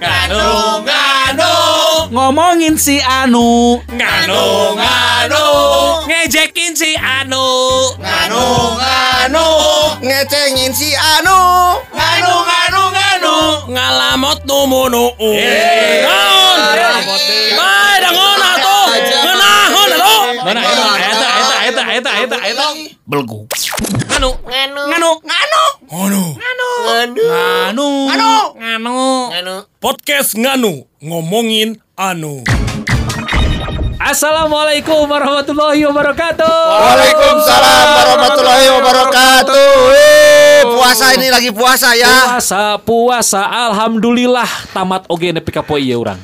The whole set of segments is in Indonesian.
Nganu, nganu, Ngomongin si Anu. Nganu, nganu, Ngejekin si Anu. Nganu, nganu, ngecengin si Anu. Nganu, nganu, nganu. Ngalamot numunu Eh, Naon Bae dangon atuh. Ngenahon atuh. Mana eta eta eta belgu Anu Nganu, Nganu nganu, Anu nganu, Anu Anu. Anu nganu. Podcast Nganu Ngomongin Anu Assalamualaikum warahmatullahi wabarakatuh Waalaikumsalam warahmatullahi wabarakatuh Eh, puasa ini lagi puasa ya Puasa puasa Alhamdulillah tamat oge nepi ka poe ieu urang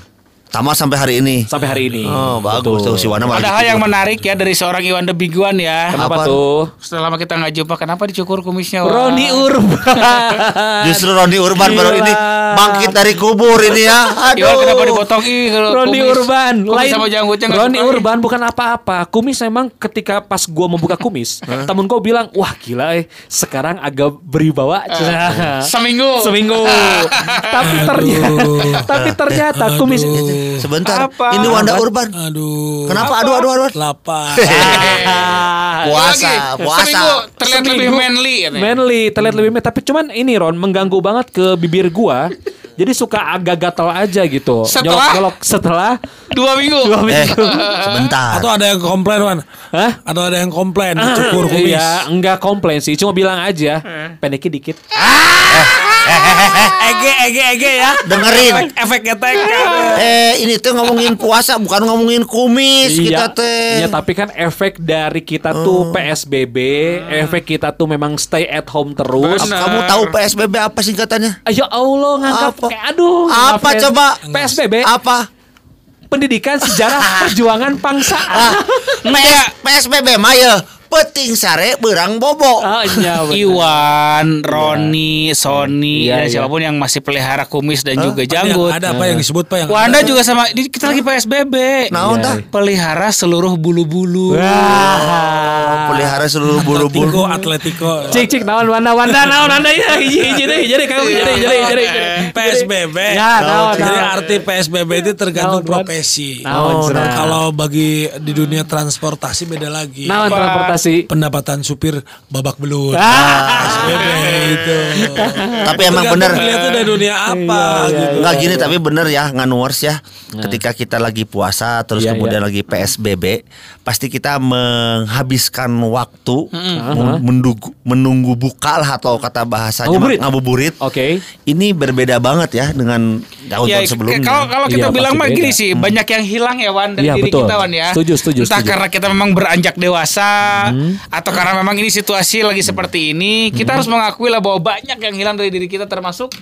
tamat sampai hari ini sampai hari ini. oh bagus Betul. tuh si Wana malah Ada hal gitu. yang menarik ya dari seorang Iwan the Big One ya. Kenapa Apa? tuh? Setelah lama kita nggak jumpa, kenapa dicukur kumisnya? Wan? Roni Urban. justru Roni Urban baru Gila. ini bangkit dari kubur ini ya Iwan kenapa aduh dipotong ih Roni kumis- Urban kumis sama janggutnya Roni suka. Urban bukan apa-apa Kumis memang ketika pas gua membuka kumis Temen gua bilang Wah gila eh Sekarang agak beribawa Cenah. Seminggu. Seminggu Tapi ternyata Tapi ternyata kumis sebentar Apa? ini Wanda Urban Aduh. kenapa aduh aduh aduh Lapar. puasa puasa Seminggu terlihat lebih Seminggu. manly. katanya. Manly, terlihat lebih manly. Tapi cuman ini Ron mengganggu banget ke bibir gua. Jadi suka agak gatal aja gitu. Setelah? Nyolok-nyolok setelah Dua minggu. dua eh minggu. sebentar Atau ada yang komplain, Wan? Hah? Atau ada yang komplain cukur kumis. Iya, enggak komplain sih. Cuma bilang aja pendeknya dikit. Ege, ege, ege ya. dengerin Efek ketek. eh ini tuh ngomongin puasa bukan ngomongin kumis kita teh Iya, tapi kan efek dari kita tuh PSBB, efek kita tuh memang stay at home terus. Apa- kamu tahu PSBB apa singkatannya Ayo Allah nganggap Apa? Kayak aduh. Apa ngapain? coba? PSBB apa Pendidikan Sejarah Perjuangan Bangsa. ah PS, PSBB mah ya peting sare berang bobo Ah, iya. Iwan, Roni, Sony, Iya, dan iya. siapa pun yang masih pelihara kumis dan juga Yang janggut. ada apa yang disebut Pak yang Wanda ada? juga sama ini kita lagi PSBB. Naon Iya, tah? Pelihara seluruh bulu-bulu. Wah. pelihara seluruh Atletico, bulu-bulu Atletico. Cik cik naon Wanda Wanda naon Wanda ya hiji deh jadi kamu jadi jadi jadi PSBB. Ya, naon, Jadi arti PSBB itu tergantung profesi. Oh, kalau bagi di dunia transportasi beda lagi. naon transportasi Pendapatan supir babak belut. Ah. PSBB itu. tapi emang bener tuh dari dunia apa Iya, gitu. Nggak gini tapi bener ya nganuars ya ketika kita lagi puasa terus Iya, kemudian iya. lagi PSBB pasti kita menghabiskan waktu men- menunggu, menunggu buka lah atau kata bahasanya Ngabuburit. ngabuburit Oke ini berbeda banget ya dengan tahun-tahun Ya, sebelumnya kalau kalau kita Iya, bilang mah gini sih, banyak yang hilang ya Wan dari Iya, diri betul. kita Wan ya. Setuju, setuju, Entah setuju. karena kita memang beranjak dewasa atau karena memang ini situasi lagi seperti ini, kita harus mengakui lah bahwa banyak yang hilang dari diri kita termasuk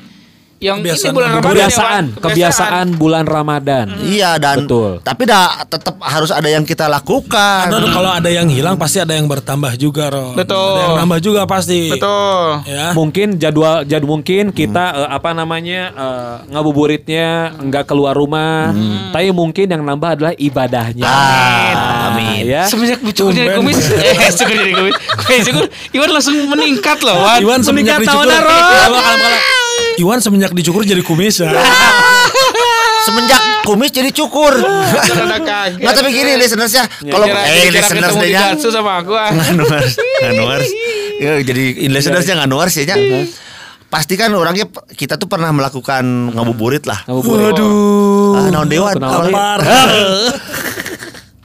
yang ini Kebiasaan bulan Ramadan ya, kebiasaan Wan. kebiasaan bulan Ramadan Iya dan Betul. tapi dah tetap harus ada yang kita lakukan. Karena kalau ada yang hilang pasti ada yang bertambah juga, Ro. Betul. Ada yang nambah juga pasti. Betul. Ya. mungkin jadwal jadwal mungkin kita eh, apa namanya eh, ngabuburitnya nggak keluar rumah tapi mungkin yang nambah adalah ibadahnya Ah, amin. ya Semenjak cukur jadi kumis, eh cukur jadi kumis, cukur, Iwan langsung meningkat loh, Wan. Iwan semenjak tahun kalem, kalem. Iwan semenjak dicukur jadi kumis ya. Semenjak kumis jadi cukur. Nggak tapi gini listeners ya. Kalau Kira- eh listeners nya Gatsu sama aku ah. nganuars, nganuars. Ya, jadi listenersnya nganuars ya. Nya. Pasti kan orangnya kita tuh pernah melakukan ngabuburit lah. Ngabuburit. Ah, naon dewa. Lapar.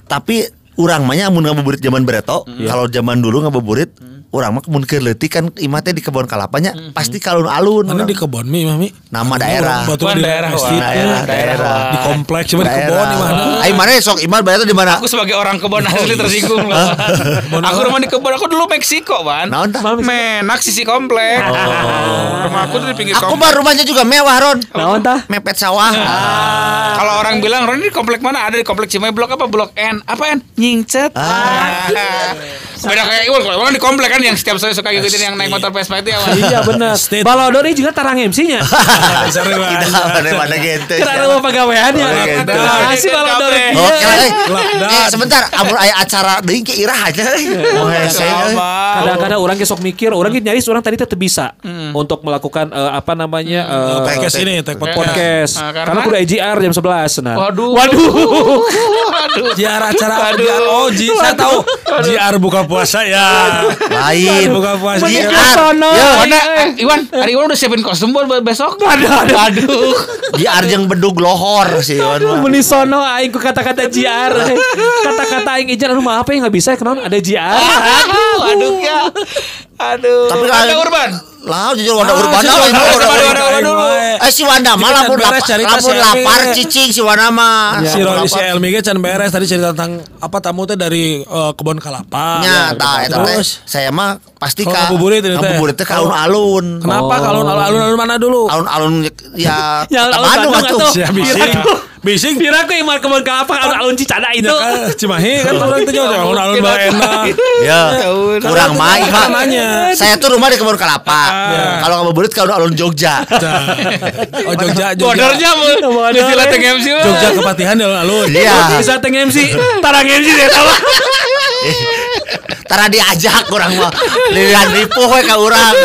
Tapi urang mah nya mun ngabuburit zaman bereto, kalau zaman dulu ngabuburit urang mah keur leutik kan teh di kebon kalapanya pasti kalun alun. Mana di kebon mi, Mami? Nama daerah. Batu di daerah, masjid. Daerah, daerah. Di kompleks cuma di kebon di mana? Ayo mana sok imal bayar di mana? Aku sebagai orang kebon asli tersinggung loh. aku rumah di kebon, aku dulu Meksiko, tah? Menak sisi komplek. Rumah aku tuh di pinggir Aku mah rumahnya juga mewah Ron. naon tah Mepet sawah. Kalau orang bilang, Ron ini di komplek mana? Ada di komplek Cimahi Blok apa? Blok N. Apa N? Nyingcet. Beda kayak Iwan kalau Iwan di komplek kan yang setiap sore suka ngikutin yang naik motor Vespa itu ya. Iya benar. State. Balodor ini juga tarang MC-nya. Seru Tidak aja. ada pada gente. Karena. Oh, gitu. Terima kasih Balodor. Oke lah, eh. Lockdown. Eh, sebentar, aya acara deui ke irah aja. Euy. Kadang-kadang orang kesok mikir, orang gitu nyaris orang tadi tetap bisa untuk melakukan eh, apa namanya eh, Podcast ini, podcast. podcast. Ah, karena- udah IGR jam 11 nah. Waduh. Waduh. Waduh. JR acara apa? Aduh. JR oh Ji, saya tahu JR buka puasa ya. Lain. Buka puasa. JR. sono. Ya, Mana, eh, Iwan, hari Iwan udah siapin kostum buat besok? Aduh, aduh. Aduh. Arjeng bedug lohor sih. Aduh, meni sono aing ku kata-kata JR. Kata-kata aing ijan aduh maaf ya nggak bisa kenapa ada JR. Aduh, aduh ya. Aduh. Tapi ada kalau- urban. Lah jujur Wanda Urban si lah, Wanda Wanda Urban, Urban. Wanda Urban dulu. Eh si Wanda mah lamun beres lapar, lamun si lapar cicing si Wanda mah. Si Lamun Roni si. Elmi ge can beres tadi cerita tentang apa tamu teh dari eh, kebun kelapa. Nya, tah eta teh. Terus Saya mah pasti ka ngabuburit teh. ngabuburit teh ka alun-alun. kenapa kalau alun-alun mana dulu? Alun-alun ya Ya, Kota alun Bandung atuh. Atuh. Sia bising. Bising. Kira aku iman kebun kelapa alun-alun Cicada itu. Ya kan Cimahi kan orang itu jauh alun-alun bae enak. Ya, kurang mah Kan Pak. Saya tuh rumah di kebun kelapa. Kalau ngabuburit ka alun-alun Jogja. Oh Jogja Jogja. Bordernya mau di Villa Teng MC. Jogja kepatihan alun-alun. Iya. Bisa teng MC, tarang MC tahu. Tara diajak kurang mah. Lilian ripuh we ka urang.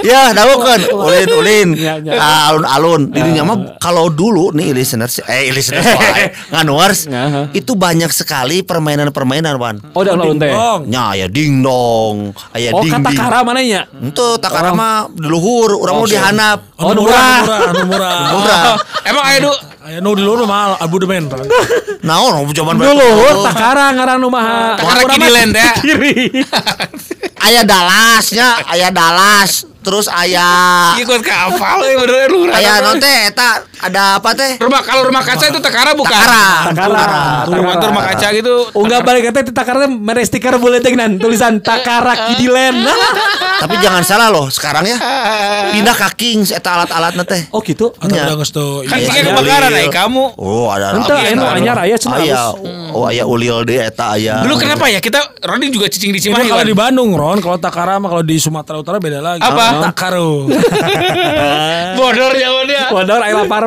Ya, dahukeun ulin ulin. Ya, ya. Ah, Alun-alun. Di dunia mah kalau dulu nih listeners eh listeners wae, nganuars itu banyak sekali permainan-permainan Wan. Oh, udah alun teh. Dong. Nya aya ding dong, aya Oh, ding kata ding. kara mana nya? Itu takara mah di luhur, urang mau dihanap. Oh, murah. murah, murah. Emang ayo du Aya nu di luar mah Abu Demen. Naon zaman Dulu takara ngaran rumah. Takara Kidilen teh. Kiri. Aya Dallasnya, aya Dallas, terus aya ikut ke ya bener lu. aya non teh eta ada apa teh? Rumah kalau rumah kaca itu Takara bukan? Takara. Takara. Rumah rumah kaca gitu. Unggah balik kata takara mere stiker boleh dengan tulisan takara Kidilen. Tapi jangan salah loh, sekarang ya pindah ke Kings eta alat-alatna teh. Oh gitu. Atau Nya. udah geus tuh. Kan Iya, tiga iya. kebakaran ay kamu. Oh, ada enu Ada. anyar aya cenah Aya. Oh, aya ulil deh eta aya. Dulu kenapa ya kita Roni juga cicing di Itu Cimahi kalau kan? di Bandung Ron, kalau Takara mah kalau di Sumatera Utara beda lagi. Apa? Takaru. Bodor jawabannya. Waduh, air lapar.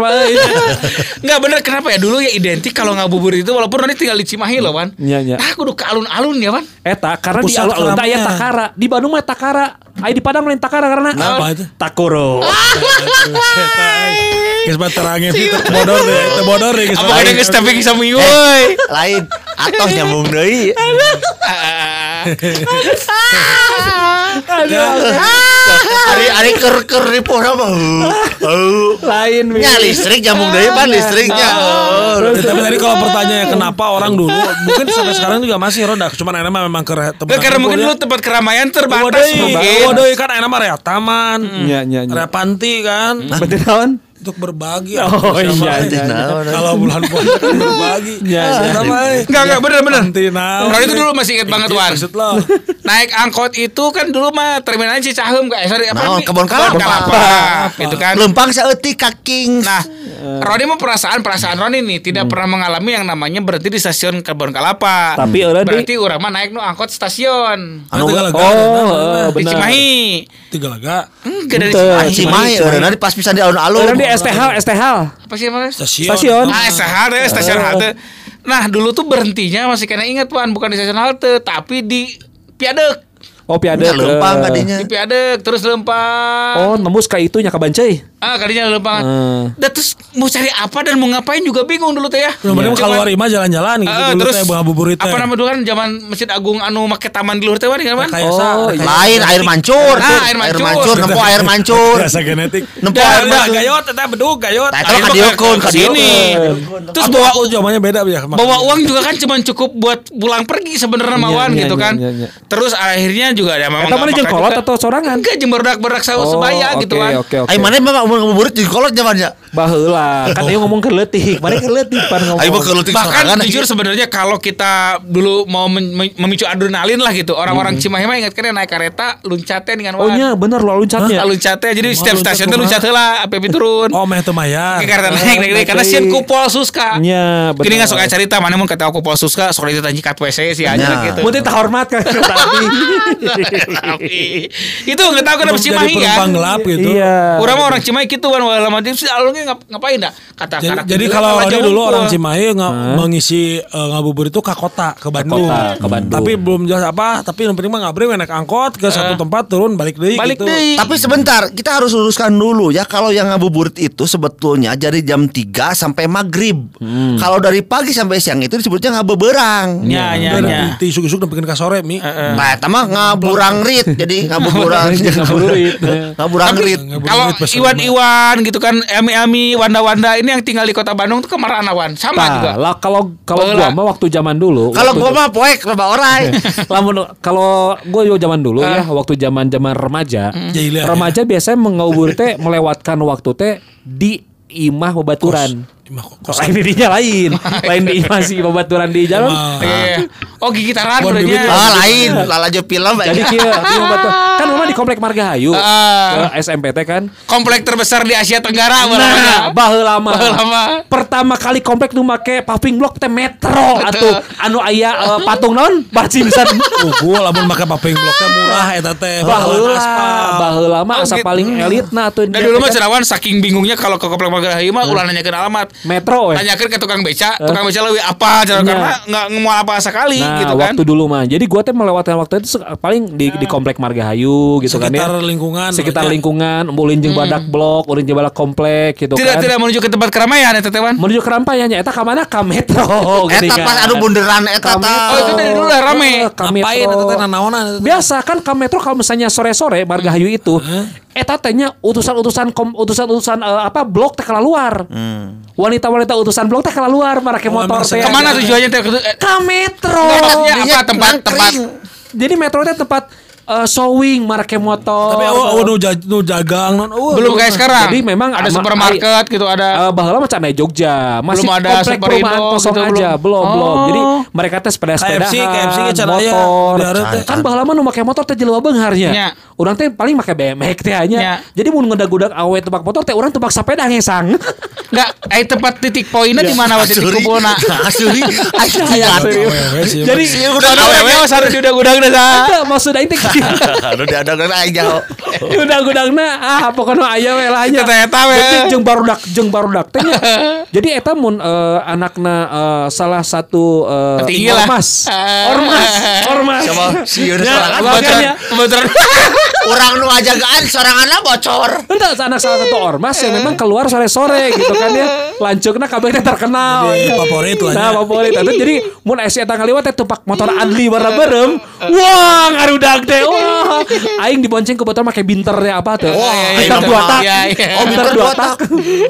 Enggak bener kenapa ya dulu ya identik kalau ngabuburit itu walaupun Roni tinggal di Cimahi loh Wan. Iya, iya. Nah kudu ke alun-alun ya Wan. Eta karena di alun-alun aya keramaian. takara. Di Bandung mah takara. Aya di Padang lain takara karena Apa itu? Takuro. Geus mah terangnya sih bodor deh, teu bodor deh geus. Apa ada geus tapi kisah minggu Eh, euy. lain atau nyambung deui. Ari ari keur keur ripuh apa? Oh. Lain Nya listrik nyambung deui pan listriknya. Oh. Ya, tapi tadi kalau pertanyaannya kenapa orang dulu mungkin sampai sekarang juga masih Ron dah cuman enak memang ke tempat karena mungkin dulu tempat keramaian terbatas. Waduh kan enak mah rea taman. Iya, iya, iya. Rea panti kan. Berarti naon? Untuk berbagi. Oh, Sama, iya, iya, iya. Kalau bulan puasa kan berbagi. Iya, iya. Sama. Enggak enggak bener bener. Nah. Roni itu dulu masih inget banget Wan. Maksud lo. Naik angkot itu kan dulu mah terminalnya Cicahem kayak sorry apa nih? Kebon Kelapa. Gitu kan. Lempang saeutik ka Kings. Nah, Roni mah perasaan perasaan Roni nih tidak pernah mengalami yang namanya berhenti di stasiun Kebon Kelapa. Tapi orang di- berarti urang mah naik nu angkot stasiun Anu Anu- Anu Oh, di benar. Cimahi. Tiga laga. Enggak dari. Cimahi. Cimahi eureuna di pas pisan di alun-alun. Orang di STH, STH. Apa sih namanya? Stasiun. Stasiun. Ah, STH deh, stasiun halte. Nah, dulu tuh berhentinya masih kena inget Wan, bukan di stasiun halte, tapi di Piadek. Oh, piada. Nya lempang eh. kadinya. Di Piadek terus lempang. Oh, nembus ka itu nya ka Bancai. Ah, kadinya lempang. Hmm. Dan terus mau cari apa dan mau ngapain juga bingung dulu teh ya. Penting Cuman- kalau Rima jalan-jalan gitu Ah, dulu terus teh ngabuburit teh. apa nama dulu kan zaman Masjid Agung anu make taman di luar teh kan? Kayak Oh. Lain air mancur. Ah, tuh. air mancur. mancur, nempo air mancur. Biasa genetik. Nempo Ya, air mancur. gayot eta bedug gayot. Tah, Air mah mah kadieukun, ke sini. Terus bawa jawabannya beda ya. bawa uang juga kan cuma cukup buat pulang pergi sebenarnya Mawan iya, gitu iya, kan. iya, iya. Terus akhirnya juga ada memang Eta mana jeung kolot atau sorangan? Enggak jeung barudak-barudak saya Oh, sebaya oke, gitu kan. Oke, oke. Ayo mana memang mau ngabuburit di kolot zamannya. Baheula, kan dia ngomong ke leutik, mana ke leutik pan ngomong. Ayo mau ke leutik Bahkan sorangan. jujur sebenarnya kalau kita dulu mau memicu adrenalin lah gitu, orang-orang Cimahi mah ingat kan ya naik kereta loncatnya dengan Oh nya bener lo loncatnya. Ah, loncatnya jadi setiap stasiun tuh kumaha? loncat heula api turun. Oh, meh teu mayar. Ke kereta naik naik naik karena sieun kupol suska. Nya, bener. Gini nggak suka cerita mana mun kata kupol suska sok ditanya ka WC sih aja Nya. gitu. Mun teh hormat kan tadi. Itu nggak tahu kenapa Cimahi jadi penumpang kan. gelap gitu. Iya. Orang mah orang Cimahi gitu kan wala mati sih alurnya ngap- ngapain dah kata Jadi, jadi kalau jauh dulu orang Cimahi nggak mengisi eh, ngabuburit itu ke kota ke Bandung. kota, ke Bandung. Tapi belum jelas apa. Tapi yang penting mah ngabri naik angkot ke satu tempat turun balik deui balik gitu. deh. Tapi sebentar, kita harus luruskan dulu ya kalau yang ngabuburit itu sebetulnya dari jam 3 sampai maghrib. Kalau dari pagi sampai siang itu disebutnya ngabeberang. Ya ya ya. di isuk-isuk dan bikin ka sore mi. Nah, itu mah ngaburang rit. Jadi ngaburang Tapi rit. kalau Iwan-Iwan gitu kan, Ami-Ami, Wanda-Wanda ini yang tinggal di kota Bandung tuh ke mana Wan? Sama juga. Nah, lah kalau kalau gua mah waktu zaman dulu. Kalau gua mah poek loba orai. Lamun kalau gue juga zaman dulu ya, waktu zaman zaman remaja, Jahiliah, remaja biasanya mengabuburit teh melewatkan waktu teh di imah babaturan. Lain di dinya lain, lain di imah si babaturan di jalan. Iya, iya. Oh gigitaran Bon berarti. Ah, lain. Lalajo film. Jadi kia batu- kan rumah di komplek Margahayu, Ah. ke SMPT kan. Komplek terbesar di Asia Tenggara Nah, namanya. baheula mah. Baheula mah. Pertama kali komplek nu make paving block teh metro atuh anu aya eh, patung naon Barcimsan. Unggul lamun make paping bloknya murah eta teh. Baheula, baheula mah Oh, asa paling elitna atuh. Dan dulu mah Cerawan saking bingungnya kalau ke Komplek Margahayu mah ulah nanyakeun alamat. Metro we. Tanyakeun ke tukang beca, tukang beca lebih apa cara Iya. karena nggak ngemual apa sekali Nah, gitu kan. waktu dulu mah. Jadi gua teh melewatkan waktu itu paling di di komplek Margahayu gitu kan ya. Sekitar lingkungan. Sekitar Ya. lingkungan, ulin jeung badak blok, ulin jeung badak komplek gitu Tidak kan. tidak menuju ke tempat keramaian ya Tetewan. menuju ke Rampayanya eta ka mana ka metro Eta pas anu bunderan eta. Oh, itu dari dulu udah rame. Ngapain metro. eta teh nanaonan eta teh? Biasa kan ke metro kalau misalnya sore-sore Margahayu itu eta tehnya utusan-utusan kom- utusan-utusan eh, apa blok teh keluar. Wanita-wanita utusan blok teh keluar marake Oh, motor teh. Ke mana tujuannya teh? Eh, Ka metro. Nggak, Dinya apa tempat tempat. Jadi metro teh tempat eh, showing marake motor. Tapi oh, oh nu, jag- nu jagang non. oh, belum kayak sekarang. Jadi memang ada ama- supermarket gitu ada. Eh baheula mah cenah Jogja, masih Belum ada komplek perumahan kosong gitu, aja, belum. belum belum. Oh. Jadi mereka teh sepeda-sepedahan, KFC, KFC motor. teh. Kan baheula mah nu make motor teh jelema beungarnya. Nya. Urang teh paling make BMX teh Nya. nya. Jadi mun ngedag-gudag awe tebak motor teh urang tebak sepeda ngesang. Enggak, eh tempat titik poinnya di mana waktu titik kumpulna? Awewe sih. Jadi Udah awewe harus diudah-udah dah. Eta maksud aing teh Aduh diadang aja. Udah-udangna ah pokoknya aya we lah nya. Eta-eta we. Jadi jeung barudak jeung barudak teh. Jadi eta mun eh, anakna eh, salah satu lah. ormas. Ormas, ormas. Coba sieun Ya, sorangan. makanya Kebetulan Orang nu ajagaan soranganna bocor. Entah anak salah satu ormas yang memang keluar sore-sore gitu kan ya. Lancukna kabeh teh terkenal. Jadi favorit lah Nah, favorit. Eta jadi mun esi eta ngaliwat teh tupak motor Adli warna berem. Wah, ngarudag teh. Wah. Aing dibonceng ke motor make binternya apa tuh? Wah, binter dua tak. Oh, binter Binter dua tak.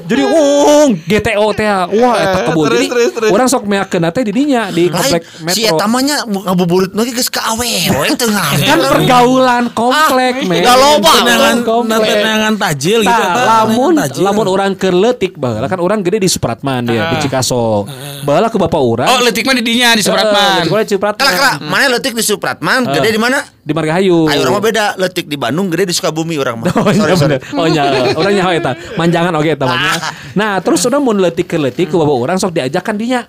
Jadi, uh, GTO teh. Wah, eta kebun. Jadi, orang sok meakeun teh di dinya di komplek si metro. eta mah nya ngabuburit lagi geus ka awewe tengah. Kan pergaulan komplek, men. gak loba. Tenangan Komplek. tenangan tajil gitu. Eta, lamun tajil. lamun orang ke letik baheula kan orang gede di Supratman dia di Cikaso. Baheula ke bapak orang. Oh, letik mah di dinya di Supratman. Eh, di Supratman. Kala kala mana letik di Supratman, gede di mana? Di Margahayu. Ayo orang mah beda, letik di Bandung, gede di Sukabumi orang mah. Oh iya Sorry, sorry. bener. Oh iya, orang nyaho eta. Manjangan oge eta mah nya. Nah, terus udah mun leutik ke leutik ke bapak orang sok diajakan dinya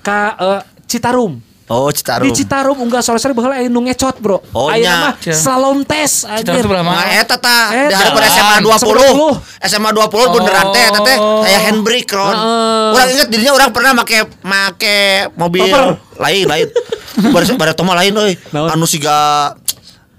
ka eh, Citarum. Oh, Citarum. Di Citarum unggah sore-sore baheula aya nu ngecot, Bro. Oh, Aya mah slalom tes Citarum anjir. Nah, eta tah Eta. di hadapan SMA 20. SMA 20 beneran teh eta teh Oh. kayak handbrake Ron. Heeh. Urang inget dirinya orang pernah make make mobil lain lain. Bare bare toma lain euy. Anu siga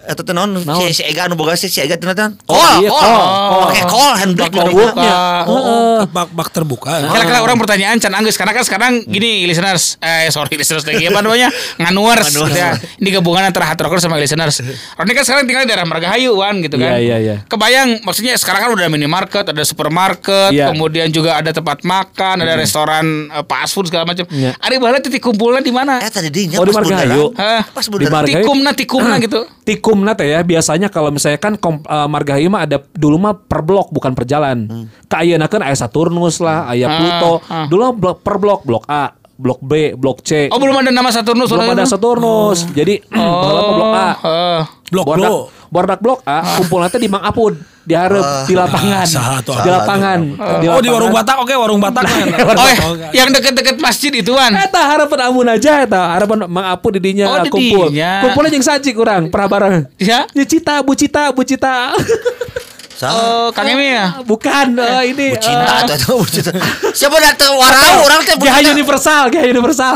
eta teh naon? Naon? Si si Ega anu boga si si Ega teh naon? Oh, Kol, iya, kol. kol. Make kol handbrake Bak baru terbuka. Heeh. bak bak terbuka. Kira-kira orang pertanyaan can anggeus karena kan sekarang gini listeners eh sorry listeners lagi apa namanya nganuers gitu ya. Ini gabungan antara hard rocker sama listeners. Roni kan sekarang tinggal di daerah Margahayu kan gitu kan. Iya, iya, iya. Kebayang maksudnya sekarang kan udah ada minimarket, ada supermarket, Iya. kemudian juga ada tempat makan, ada restoran eh, fast food segala macam. Iya. Ari baheula titik kumpulnya di mana? Eh tadi dinya Oh, di Margahayu. Pas Di. Margahayu. Tikumna tikumna gitu. Tikum umumnya teh ya biasanya kalau misalnya kan kom, eh, Margahayu mah ada dulu mah per blok bukan per jalan. Hmm. Kayak kan aya Saturnus lah, aya Pluto. ah. Dulu mah blok per blok, blok A, blok B, blok C. Oh belum ada nama Saturnus belum ada? Saturnus. Jadi oh, blok A. Oh. Blok Blok. Bordak blok A kumpulnya teh di Mang Apud, di hareup, di lapangan. saha tuh, di lapangan. di Oh di warung lapangan. Batak oke warung Batak kan. Oh, eh, yang deket-deket masjid ituan. Eta harapan amun aja eta harapan Mang Apud di dinya Oh, di kumpul. dinya. Kumpulnya jeung saji kurang pernah bareng. Ya? Ya Cita, Bu Cita, Bu Cita. Sah. Oh, Kang Emi ya? Bukan eh, ini Cinta eh, atau cinta. Siapa datang warau orang teh GH Universal, GH Universal.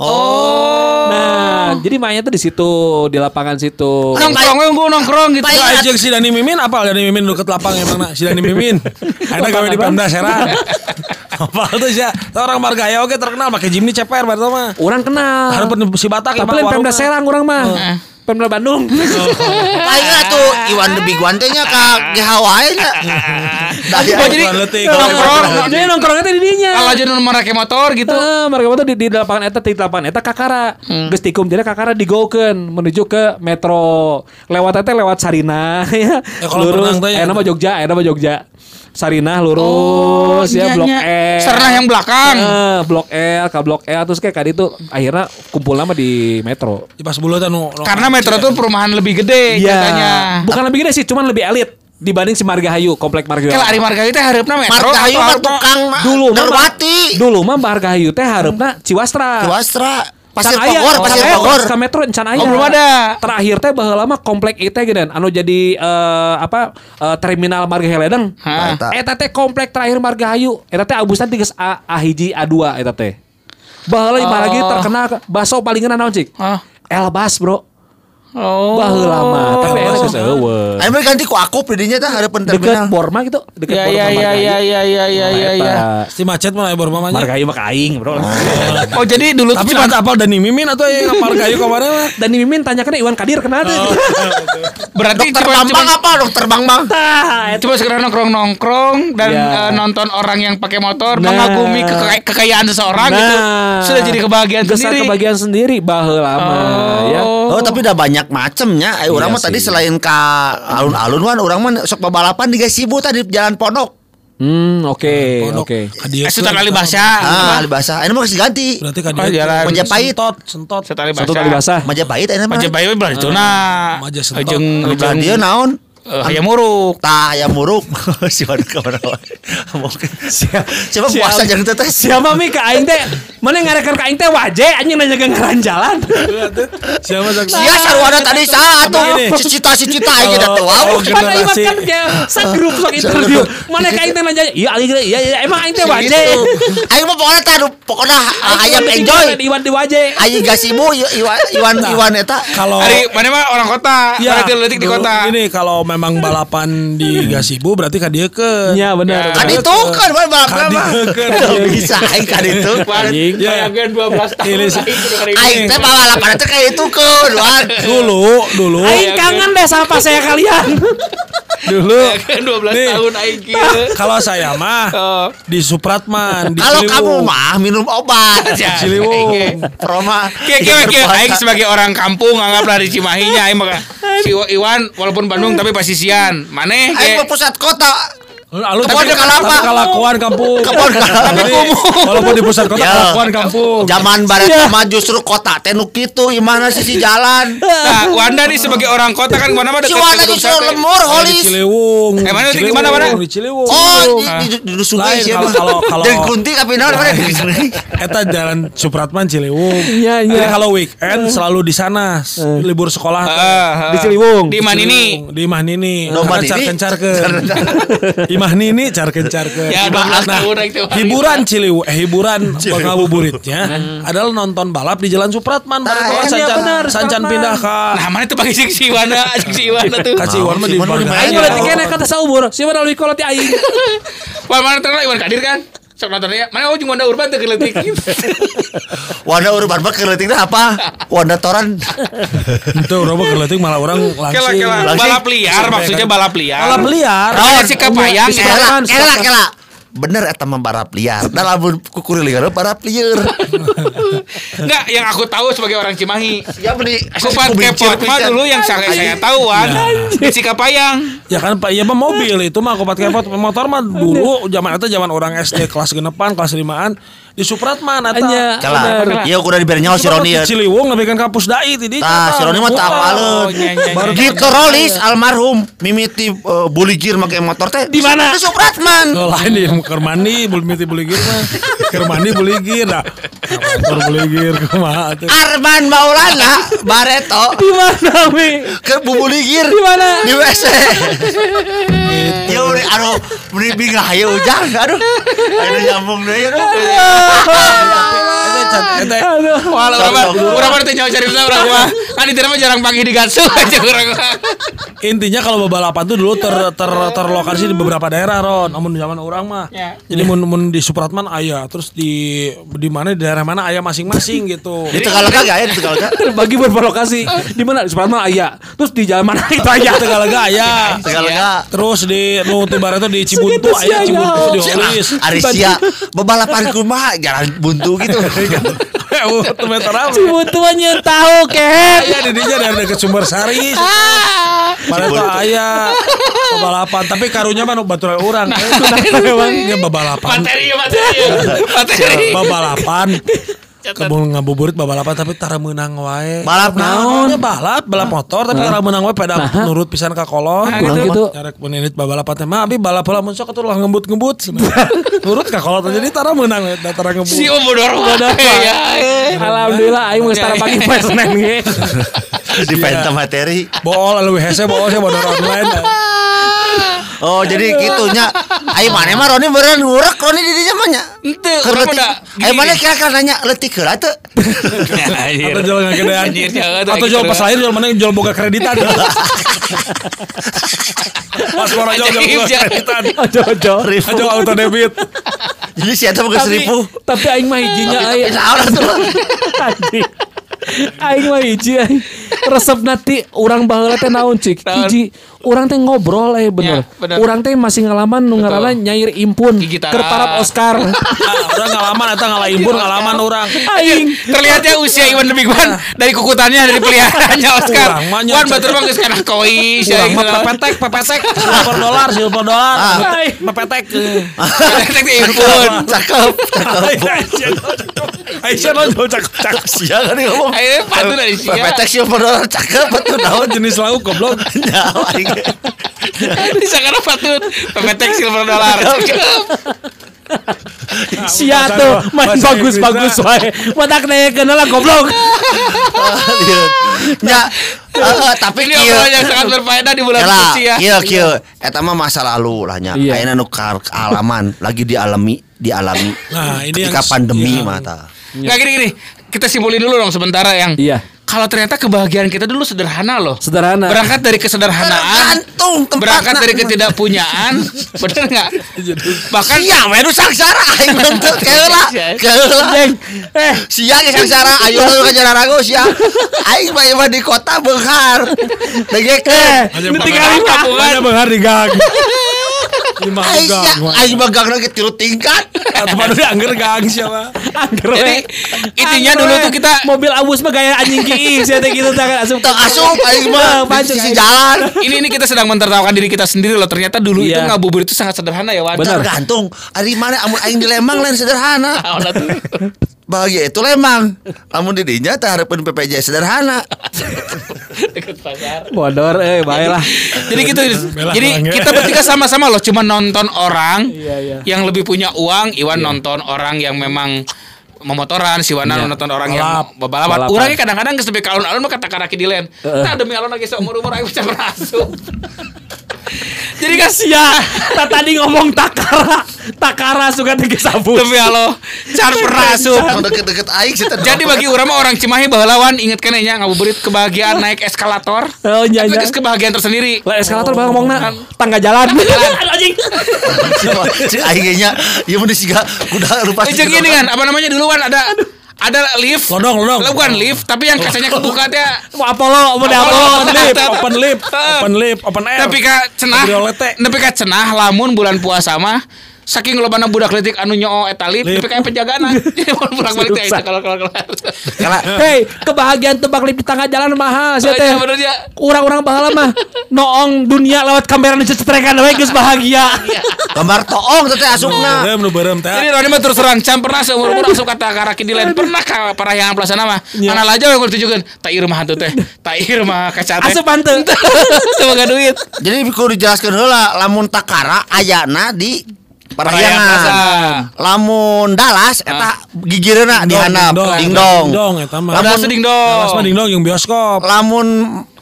Oh. Nah, jadi mainnya tuh di situ, di lapangan situ. Nongkrong, unggul nongkrong gitu. Baik. Aja si Dani Mimin apa Dani Mimin deket lapang emang nak si Dani Mimin. Ada gawe di Pemda Serang. Apa tuh sih? Orang Margaya oke terkenal pakai Jimny ceper baru mah. Orang kenal. Harapan si Batak Tapi emang lain Pemda. Serang orang mah. Pemda Bandung. Paling tuh Iwan the Big One teh nya ka GHW nya. Oh, jadi nongkrong. Jadi nongkrongnya teh di dinya. Kalau jadi nomor pakai motor gitu. Heeh, mereka tuh di, di lapangan eta di lapangan eta kakara. Geus tikum jadi kakara digokeun menuju ke metro. Lewat eta lewat Sarina ya. Ya, ya. Eh nama Jogja, eh nama Jogja. Sarinah lurus ya iya, blok iya. E. Sarnah yang belakang. Eh, blok L ke blok E terus kayak kali itu akhirnya kumpul lama di metro. Di pas bulu nu- Karena metro tuh perumahan lebih gede Iya. katanya. Bukan lebih gede sih, cuman lebih elit dibanding si Margahayu, komplek Margahayu. Kalau Ari Margahayu teh harapna metro Margahayu mah tukang dulu mah dulu mah Margahayu teh harapna Ciwastra. Ciwastra. Pasir Can aya, Bogor, can Pasir aya, Bogor. Ka metro can aya. Oh, belum ada. Terakhir teh baheula mah komplek itu geunan anu jadi eh, apa eh, terminal Margahayu Ledeng. Hah. Eta. Teh komplek terakhir Margahayu. Eta teh abusan tiga A, A1 A2 eta teh. Baheula Oh. lagi terkenal baso paling naon cik? Hah? Elbas, Bro. Oh. Baheula mah, tapi eta geus eueuh. Ayo mereka ganti ku aku didinya teh harapan Deket terminal. Borma gitu, deket Ya Borma ya ya Margahayu. ya ya ya ya ya ya. Eta. Si macet mah ebor mamanya. Margahayu mah kaing, Bro. Oh jadi dulu Tapi pas apal Dani Mimin atau yang Margaya kemarin mah. Dan Mimin tanyakan Iwan Kadir kenapa tuh? berarti Dokter cuma Bambang apa? Dokter Bambang. Tah, cuma sekedar nongkrong nongkrong dan Ya. eh, nonton orang yang pakai motor Nah. mengagumi keka- kekayaan seseorang gitu sudah jadi kebahagiaan sendiri. kebagian sendiri baheula mah ya. Oh, tapi udah banyak macemnya. Eh, orang Iya mah tadi selain ka alun-alun kan orang mah sok balapan di Gasibu tadi di Jalan Pondok. Hmm, oke, oke. Kadieu Eh, Sultan keun. Ali Basya. Ah, di basah. Ini mah kasih ganti. Berarti kan Oh, jalan. Majapahit. Sentot, sentot. Sultan Ali Satu Basya. tali basah. Majapahit ini mah. Majapahit belah itu nah. Maja Sentot. Jeung Di belah jeung dia naon? Eh, hayam muruk. Tah ya muruk. si mana ke mana Mungkin Siapa puasa jangan tetes. Siapa mi ke aing teh? Mana ngarekan ka aing teh waje anjing nanya ke ngaran jalan. Siapa sak? Sia sarwana tadi satu. Apa ini? Cita-cita aja. Oh, Wow. Mana ieu kan kayak sa grup sok interview. Mana ka aing teh nanya, "Iya aing teh, iya iya emang aing teh waje." Ayo mah pokoknya tadi pokoknya Aing ayam teh enjoy. Iwan di waje. Ayo Gasibu Iwan Iwan Iwan eta. Kalau Ari mana mah orang kota. Ya, Mana detik di kota. Ini kalau memang balapan di Gasibu berarti kan dia ke. Iya benar. Kan itu kan balapan. Kalau bisa aing kan itu. Anjing. Bayangkan 12 tahun. Aing teh balapan itu kayak itu ke. Dulu, dulu, Aing kangen deh sama saya kalian. dulu. Bayangkan 12 Nih. tahun aing kieu. Kalau saya mah Oh. di Supratman, di Kalau kamu mah minum obat. Ya, Ciliwung. Proma. Kieu kieu aing sebagai orang kampung anggaplah di Cimahinya aing mah si Iwan walaupun Bandung tapi pasisian. Ge mau pusat kota. Lalu Kebon tapi, kalapa. tapi kalakuan kampung. Kebon kalapa. Jadi, walaupun di pusat kota Ya. kalakuan kampung. Zaman barat mah justru kota teh nu kitu imana sisi jalan. Nah, Wanda nih sebagai orang kota kan mana mah Si dekat ke Gunung justru lemur Oh, di holis. Ciliwung. Eh, mana, di mana, mana? Di Ciliwung. Oh, di di di di sungai siapa? kalau- kalau- Dari Kunti ka Pinang mana di sungai. Eta jalan Supratman Ciliwung. Iya, iya. Kalau weekend selalu di sana s- libur sekolah. Ah, ah. Di Ciliwung. Di mana ini? Di Imah Nini. Domba Karena Nini? carken-carken. Imah Nini carken-carken. Ya, 12 tahun itu. hiburan Ciliwung, eh hiburan ngabuburitnya adalah nonton balap di Jalan Supratman. Nah, iya, sancan, benar, sancan Supratman. pindah ke Nah, mana tuh pakai si si Wana, si Wana tuh. Ka Ciwan mah di. Aing Ayo. boleh tikena kata saumur. Siapa lalu kolot aing. Wah, mana terkenal Iwan Kadir kan? Sok nontonnya. Mana oh cuma Wanda Urban tuh keletik. Wanda urban mah keletingnya apa? Wanda toran. Itu mah geletik malah orang langsung. Kela kela Langsing. balap liar maksudnya balap liar. Balap liar. Oh, si kepayang Kela, ya. kela, kela. Bener eta mah balap liar. Da lamun kukulilingan balap liar. Enggak, yang aku tahu sebagai orang Cimahi. Ya beli Kupat kepot mah dulu yang saya saya tahu kan. Di Cikapayang. Ya kan Pak, iya mah mobil itu mah kopat kepot motor mah dulu zaman itu zaman orang SD kelas genepan kelas limaan di Supratman. Hanya Kalah. Iya udah diberi nyawa si Roni ya. Ciliwung lebih kan kampus dai tadi. Tah, si Roni mah tak Oh, iya, iya. Gitu Rolis almarhum mimiti uh, buligir make motor teh. Di mana? Di Supratman. Oh, lain di keur mandi beli miti beli gir mah. Keur mandi beli gir dah. Motor beli gir kumaha. Arman Maulana Bareto Di mana, Mi? ke bubuligir Di mana? di WC. Ya udah aduh beri bingung ya ujang aduh. Aduh nyambung deh aduh. 啊 哈 can urang mah urang mah teh nyawa cari urang mah. Kan mah jarang panggil di gatsu aja urang mah. intinya kalau balapan tuh dulu ter, ter terlokasi di beberapa daerah Ron. Namun zaman orang mah. Ya. Jadi mun, mun di Supratman ayah, terus di di mana di daerah mana ayah masing-masing gitu. Di Tegalaga gak ya di Tegalaga? Terbagi berlokasi. Di mana? Di Supratman Ayah. Terus di jalan mana itu Ayah. Tegalaga ayah. Tegalaga. Terus di nu Tibarat itu di Cibuntu ayah ayah? Cibuntu di Holis. Arisia bebalapan kumaha jalan buntu gitu. Oh, tuh meter apa? Cibutuannya tahu ket. Ayah di dinya dari dekat Sumber Sari. Padahal tuh ayah balapan, tapi karunya mah nu baturan urang. Ini balapan. Materi materi. Materi. Balapan. Kebun ngabuburit babalapan tapi tara menang wae. Balap naon? Ya balap, balap motor tapi tara menang wae pada nurut pisan ka kolon. Kurang gitu. Nyarek menit babalapan teh mah abi balap heula mun sok atuh lah ngembut-ngembut. nurut ka kolon jadi tara menang we da tara ngebut. Si Bodor Bodor. Ya. Alhamdulillah aing geus tara pagi poe Senin ge. Di penta materi. Bool lalu hese bool saya bodor online. Oh jadi gitunya. Ayo mana mah Roni beneran ngurek Roni di dinya mah nya. Da. Ayo mana kira-kira nanya leutik heula teu. Atau jual. Anjir, jangan, Atau jual pas lahir jual mana jual boga kreditan. Pas orang jual jual boga kreditan. Ojo. Ajo auto debit. Jadi si eta mah geus Tapi aing mah hijinya aing. Bisa orang tuh. Anjing. Aing mah hiji. Resep nanti orang baheula teh naon cik. Hiji orang teh ngobrol eh bener. Ya, bener. Orang teh masih ngalaman nu ngaranna nyair impun keur tara. parab Oscar. Ah, Orang ngalaman eta ngalah imbur ngalaman orang. aing Terlihatnya usia Iwan lebih Wan dari kukutannya dari peliharaannya Oscar. Wan batur geus kana koi sia pepetek, pepetek, silver dolar, silver dolar, pepetek. Tek di impun. Cakep, cakep. Aisyah lo jauh cakep cakep. Sia kan ngomong. Ayo patu dari sia. Pepetek sih bener cakep betul Tahu naon. jenis lauk goblok. Nyawa aing. Bisa kana patut. Pepetek silver dollar. sia tuh main bahasa bagus Inggrisnya. bagus wae. Matak nekeun lah goblok. Nya eh, tapi Ini kieu. obrolan yang sangat berfaedah di bulan suci ya. kieu kieu eta mah masa lalu lah nya. Iya. Ayeuna nu kealaman lagi dialami dialami. Nah, ini ketika yang- pandemi iya. mata. Nggak gini gini. Kita simpulin dulu dong sementara yang Iya. Kalau ternyata kebahagiaan kita dulu sederhana loh. Sederhana. Berangkat dari kesederhanaan, Tergantung tempatna. berangkat dari ketidakpunyaan, bener nggak? Bahkan Sia we nu sangsara aing nuntut keula. Keula. Jeng. Eh, Sia ge sangsara ayo lu ka jalan rago sia. Aing mah mah di kota beunghar. eh, Degekeun. nu tinggal lima. Hanya benghar di gang. Lima gang. aing mah gangna ge tilu tingkat. Atau mana angger gang siapa? Angger Jadi, we. intinya dulu tuh kita- mobil abus mah gaya anjing kiis ya teh gitu tangan asup. Teu asup aing mah Pancing aing. jalan. ini ini kita sedang mentertawakan diri kita sendiri loh. Ternyata dulu itu Iya. ngabuburit itu sangat sederhana ya Wan. Tergantung ari mana amun aing di Lembang lain sederhana. Ah. Bahagia itu Lembang. Amun di dinya teh hareupeun PPJ sederhana. Deket pasar. Bodor eh bae lah. Jadi gitu. Jadi kita bertiga sama-sama loh cuma nonton orang Iya, iya. yang lebih punya uang, Iwan nonton orang yang memang memotoran, si Wana Iya. nonton orang Balap. yang balapan. Balapan. Orangnya kadang-kadang geus sampai ke alun-alun mah kata karaki di lain. Nah demi alun lagi seumur-umur aing bisa merasuk. Jadi kan Sia, tak tadi ngomong takara, takara suka tiga sabu. demi Allah, car merasuk. Anu deket-deket aing sih. Jadi bagi orang mah orang Cimahi lawan inget kan ya ngabuburit kebahagiaan naik eskalator. Oh iya Tapi iya. kebahagiaan tersendiri. Lah eskalator bang ngomongna tangga jalan. Anjing. si aing nya ieu mun disiga kuda lupa Eh jeung ini kan apa namanya dulu kan ada ada lift. Lodong, lodong. Bukan lift, tapi yang kacanya kebuka teh. Mau Apollo, mau di Apollo. Open lip, Tetep. open lip, Tetep. open lip, open air. Tapi ka cenah, tapi ka cenah lamun bulan puasa mah saking lobana budak letik anu nyoo eta lip tapi kayak penjagaan pulang balik teh kalau kalau Karena Hei, kebahagiaan tebak lip di tengah jalan mahal sih Oh, teh. iya, bener, ya. Orang-orang bahala mah noong dunia lewat kamera dicetrekan we geus bahagia. gambar toong teh asupna. Nu teh. Jadi Roni mah terus terang can pernah seumur umur asup kata karaki di lain pernah ka parahyangan pelaksana mah mana aja yang ditunjukkeun tak ieu mah hantu teh. Tak ieu mah kaca teh. Asup hanteu. teu boga duit. Jadi kudu dijelaskeun heula lamun takara ayana di Parahyangan. Lamun Dallas eta gigireuna di handap dingdong. Dingdong eta mah. Lamun ding dong. Dallas mah dingdong yang bioskop. Lamun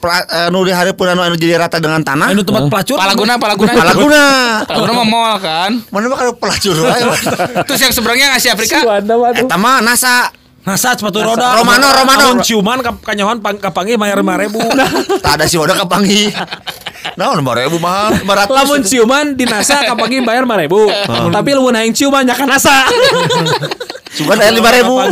eh, nu di hareupeun anu anu jadi rata dengan tanah. Anu tempat pelacur. Palaguna palaguna Palaguna. Palaguna mah mall kan Mana mah kalau pelacur wae. terus yang seberangnya ngasih Afrika. Eta mah NASA. Nasa sepatu roda. Romano, Romano. Ciuman ka kanyohan pang kapangi bayar 5000. Tak ada si wadah kapangi. Nah, lima ribu mahal, lima ratus. Lamun ciuman di NASA kapagi bayar 5000. Tapi lu naik ciuman nya ka NASA. Cuman ayat lima ribu.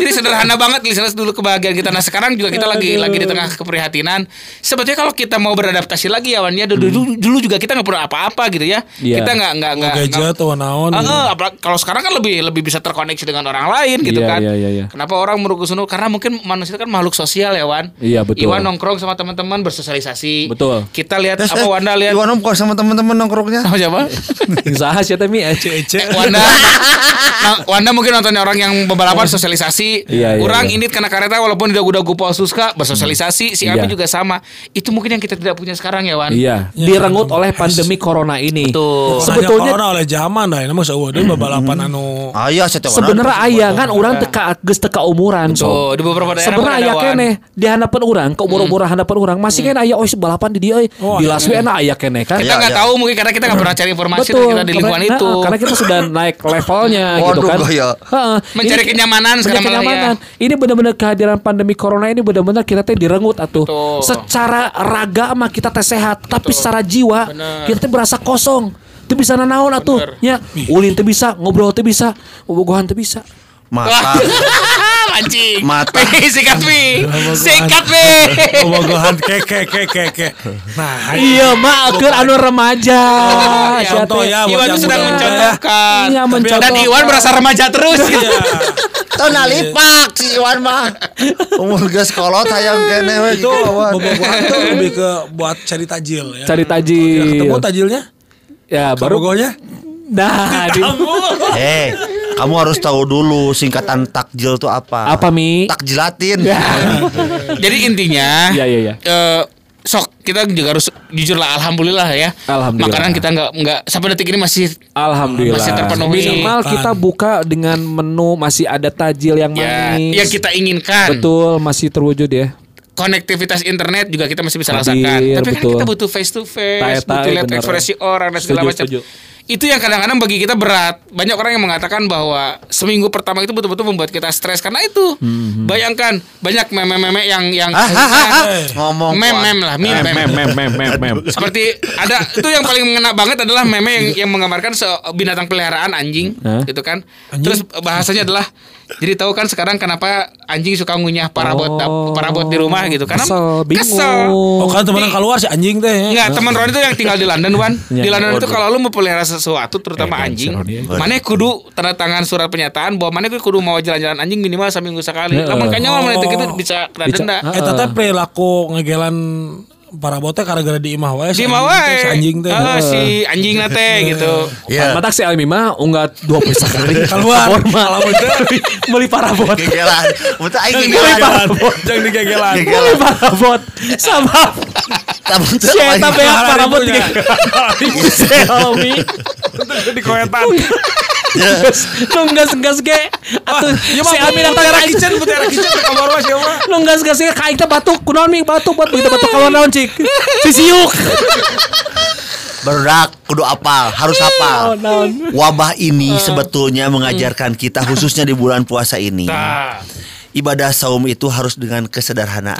Jadi sederhana banget listeners dulu kebahagiaan kita. Nah sekarang juga kita lagi lagi di tengah keprihatinan. Sebetulnya kalau kita mau beradaptasi lagi ya Wan ya dulu, dulu, dulu juga kita nggak perlu apa-apa gitu ya. Iya. Kita nggak nggak nggak. gadget atau naon. Ah, apalagi kalau sekarang kan lebih lebih bisa terkoneksi dengan orang lain gitu Iya, kan. iya, iya, iya. Kenapa orang merugus-unuk? Karena mungkin manusia kan makhluk sosial ya Wan. Iya, betul. Iwan nongkrong sama teman-teman bersosialisasi. Betul. Kita lihat Terus, apa eh, Wanda lihat Iwan bukan sama teman-teman nongkrongnya. sama siapa? Yang saha sih teh mi? Ece. Wanda nah, Wanda mungkin nontonnya orang yang balapan sosialisasi Iya, iya, Orang iya. ini karena kereta walaupun udah udah gupol suska bersosialisasi Si Abi Iya. juga sama Itu mungkin yang kita tidak punya sekarang ya Wan Iya, direnggut oleh pandemi corona ini. Betul. Sebetulnya Sebetulnya oleh zaman dah ini mah saueuh deui babalapan anu Ah iya, saya tahu. sebenarnya ayah kan orang teka geus teka umuran Tuh di beberapa daerah Sebenarnya mah ada, aya Wan. kene di hadapan orang, ke umur-umur hadapan orang masih kan aya oh balapan di dia euy. Oh, Di iya. Las Vegas aya kene kan. Kita Iya, nggak iya. tahu mungkin karena kita nggak pernah cari informasi kita di lingkungan itu karena kita sudah naik levelnya gitu Waduh, kan. gaya. Heeh. Mencari Ini- kenyamanan mencari sekarang ya. kenyamanan. Ini benar-benar kehadiran pandemi corona ini benar-benar kita teh direnggut atuh. Betul. Secara raga mah kita teh sehat, tapi secara jiwa Bener. kita teh berasa kosong. Teu bisa nanaon atuh. Ya, ulin teu bisa, ngobrol teu bisa, bobogohan teu bisa. Mata. Mancing Mata. Sikat pi Sikat pi bobogohan keke keke keke. Nah, Iya, mak keur anu remaja. ya, contoh teh. ya, Iwan sedang mencontohkan Iya, Dan mencontohkan. Iwan berasa remaja terus gitu. Iya. Tuh nalipak si Iwan mah. Umur geus kolot hayang kene we Itu awan. bobogohan tuh lebih ke buat cari tajil ya. Cari tajil. ketemu tajilnya? Ya, baru Bobogohnya? Nah, di, Eh, kamu harus tahu dulu singkatan takjil itu apa. apa Mi? Takjilatin. Jadi intinya Iya, iya, iya. eh, sok kita juga harus jujur lah alhamdulillah ya. Alhamdulillah. Makanan kita nggak nggak sampai detik ini masih Alhamdulillah. Masih terpenuhi. Minimal kita buka dengan menu masih ada tajil yang ya manis. yang kita inginkan. Betul, masih terwujud ya. Konektivitas internet juga kita masih bisa Hadir, rasakan. Tapi kan betul. kita butuh face to face, butuh lihat ekspresi orang dan segala macam. Itu yang kadang-kadang bagi kita berat. Banyak orang yang mengatakan bahwa seminggu pertama itu betul-betul membuat kita stres karena itu. Hmm, Bayangkan banyak meme-meme yang yang Ah, ah, ah, ah. Ngomong meme-meme lah, meme. Mem mem mem mem mem. seperti ada itu yang paling mengena banget adalah meme yang yang menggambarkan se binatang peliharaan anjing gitu kan terus bahasanya adalah jadi tahu kan sekarang kenapa anjing suka ngunyah parabot Oh, parabot di rumah gitu karena kesel, bingung. kesel. Oh kan temen yang keluar si anjing teh ya. Enggak, teman Ron itu yang tinggal di London, Wan. Iya. Di London itu kalau lu mau pelihara sesuatu terutama Eh, anjing, Ron, mana kudu tanda tangan surat pernyataan bahwa mana kudu mau jalan-jalan anjing minimal seminggu sekali. Heeh. Lamun kanya mah itu gitu Oh. bisa kena denda. Eta teh perilaku ngegelan para bote gara-gara di imah wae. Mau anjing teh, si anjing teh. Ah, si anjing nate gitu. Iya. Matak si Almi mah unggah dua puluh kali. Keluar. Formal. Beli parabot. Gegelan. Betul aing gegelan. digegelan. Jangan digegelan. Beli parabot. Sama Tabung teu si Eta aing. beak Mahal parabot ribunya. tiga Si Almi. Di koetan. Nunggas gas ge. Atuh si Almi datang Mutiara lagi. kitchen, mutiara kitchen ke kamar mah siapa? Nunggas gas ge teh batuk. Kunaon mi batuk buat begitu batuk kawan naon cik. Sisiuk. Berdak kudu apal, harus hafal. naon. Wabah ini sebetulnya mengajarkan kita khususnya di bulan puasa ini. Ibadah saum itu harus dengan kesederhanaan.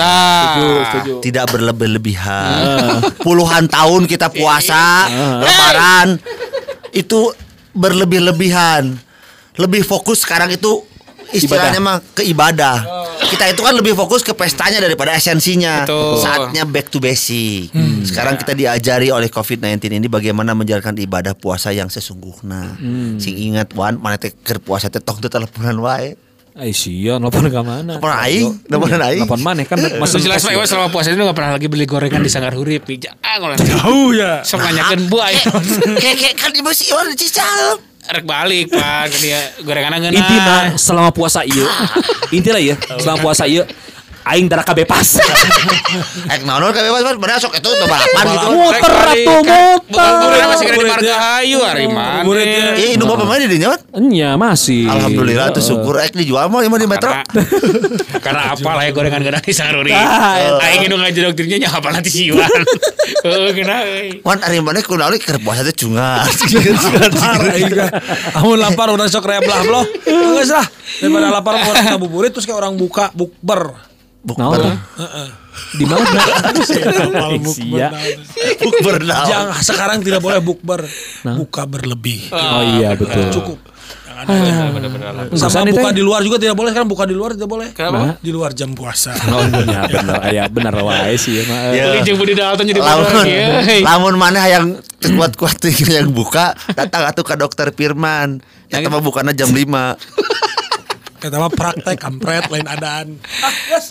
Tidak berlebih-lebihan. Puluhan tahun kita puasa, lebaran itu berlebih-lebihan. Lebih fokus sekarang itu istilahnya mah ke ibadah. kita itu kan lebih fokus ke pestanya daripada esensinya. Betul. Saatnya back to basic. Sekarang kita diajari oleh COVID-19 ini bagaimana menjalankan ibadah puasa yang sesungguhnya. Sing ingat wan mana teh puasa teh tong teleponan wae. Ay sia, nelfon ke mana? Telepon aing, teleponan aing. Nelfon mana kan Maksud masih jelas Pak Iwan selama puasa ini gak pernah lagi beli gorengan di Sanggar Hurip. Jangan ngolah. Tahu ya. Sok nanyakeun bu ayo. Kayak kayak kan ibu si Iwan cical. Rek balik Pak dia gorengan ngeunah. Intina selama puasa iya. Intilah ya, selama puasa iya aing darah bebas. Eh naon ka bebas bener sok itu balapan gitu. Muter atuh, muter. Bukan masih kena di Marga. Hayu hari mana. Buburit ya. Iya, ini mau pemain di dinya? Enya masih. Alhamdulillah tuh syukur eh dijual mah emang di metro. Karena, apa lah ya gorengan gorengan di Sanggar Hurip. Ah, Aing nu ngaji dokternya nya apa nanti si Iwan. Heeh, kena. euy. Wan ari mana kunaon keur puasa teh cungat. Lapar aing mah. Amun lapar udah sok rea belah belah. Geus lah. Daripada lapar mau ngabuburit terus kayak orang buka bukber. Naon? Di mana? Sia. Bukber. Jangan sekarang tidak boleh bukber. Buka berlebih. Oh iya betul. Cukup. Enggak usah Sama buka di luar juga tidak boleh kan buka di luar tidak boleh. Kenapa? Di luar jam puasa. Oh iya bener, ya bener wae sih ya. mah. Ya. Beli jeung Budi Dalton jadi lamun lamun mana yang kuat-kuat yang buka datang atuh ke dokter Firman eta mah bukana jam 5 Kata mah praktek kampret lain adaan.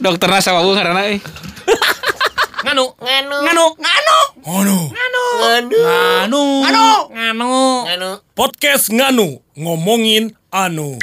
Dokterna sama bu karena euy. Nganu. Nganu. Nganu. Oh no. Nganu. Nganu. Nganu. Nganu. Podcast Nganu ngomongin anu.